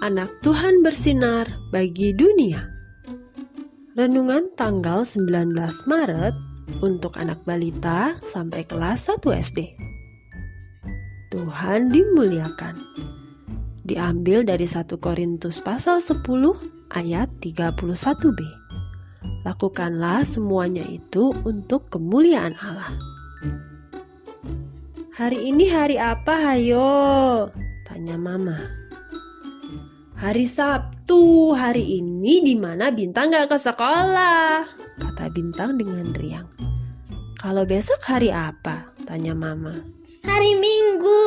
anak Tuhan bersinar bagi dunia. Renungan tanggal 19 Maret untuk anak balita sampai kelas 1 SD. Tuhan dimuliakan. Diambil dari 1 Korintus pasal 10 ayat 31b. Lakukanlah semuanya itu untuk kemuliaan Allah. Hari ini hari apa, hayo? Tanya mama. Hari Sabtu, hari ini di mana Bintang gak ke sekolah? Kata Bintang dengan riang. Kalau besok hari apa? Tanya Mama. Hari Minggu.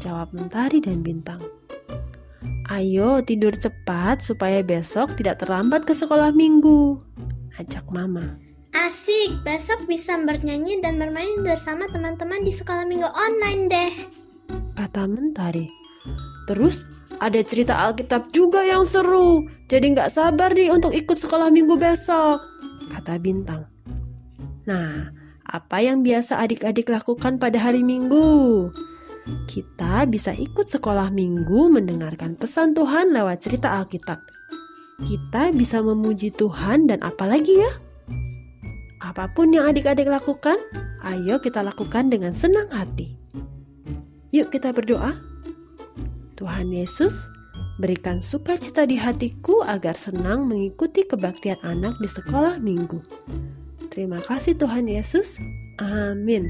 Jawab Mentari dan Bintang. Ayo tidur cepat supaya besok tidak terlambat ke sekolah minggu. Ajak Mama. Asik, besok bisa bernyanyi dan bermain bersama teman-teman di sekolah minggu online deh. Kata Mentari. Terus ada cerita Alkitab juga yang seru. Jadi nggak sabar nih untuk ikut sekolah minggu besok, kata Bintang. Nah, apa yang biasa adik-adik lakukan pada hari minggu? Kita bisa ikut sekolah minggu mendengarkan pesan Tuhan lewat cerita Alkitab. Kita bisa memuji Tuhan dan apalagi ya? Apa pun yang adik-adik lakukan, ayo kita lakukan dengan senang hati. Yuk kita berdoa. Tuhan Yesus, berikan sukacita di hatiku agar senang mengikuti kebaktian anak di sekolah minggu. Terima kasih Tuhan Yesus. Amin.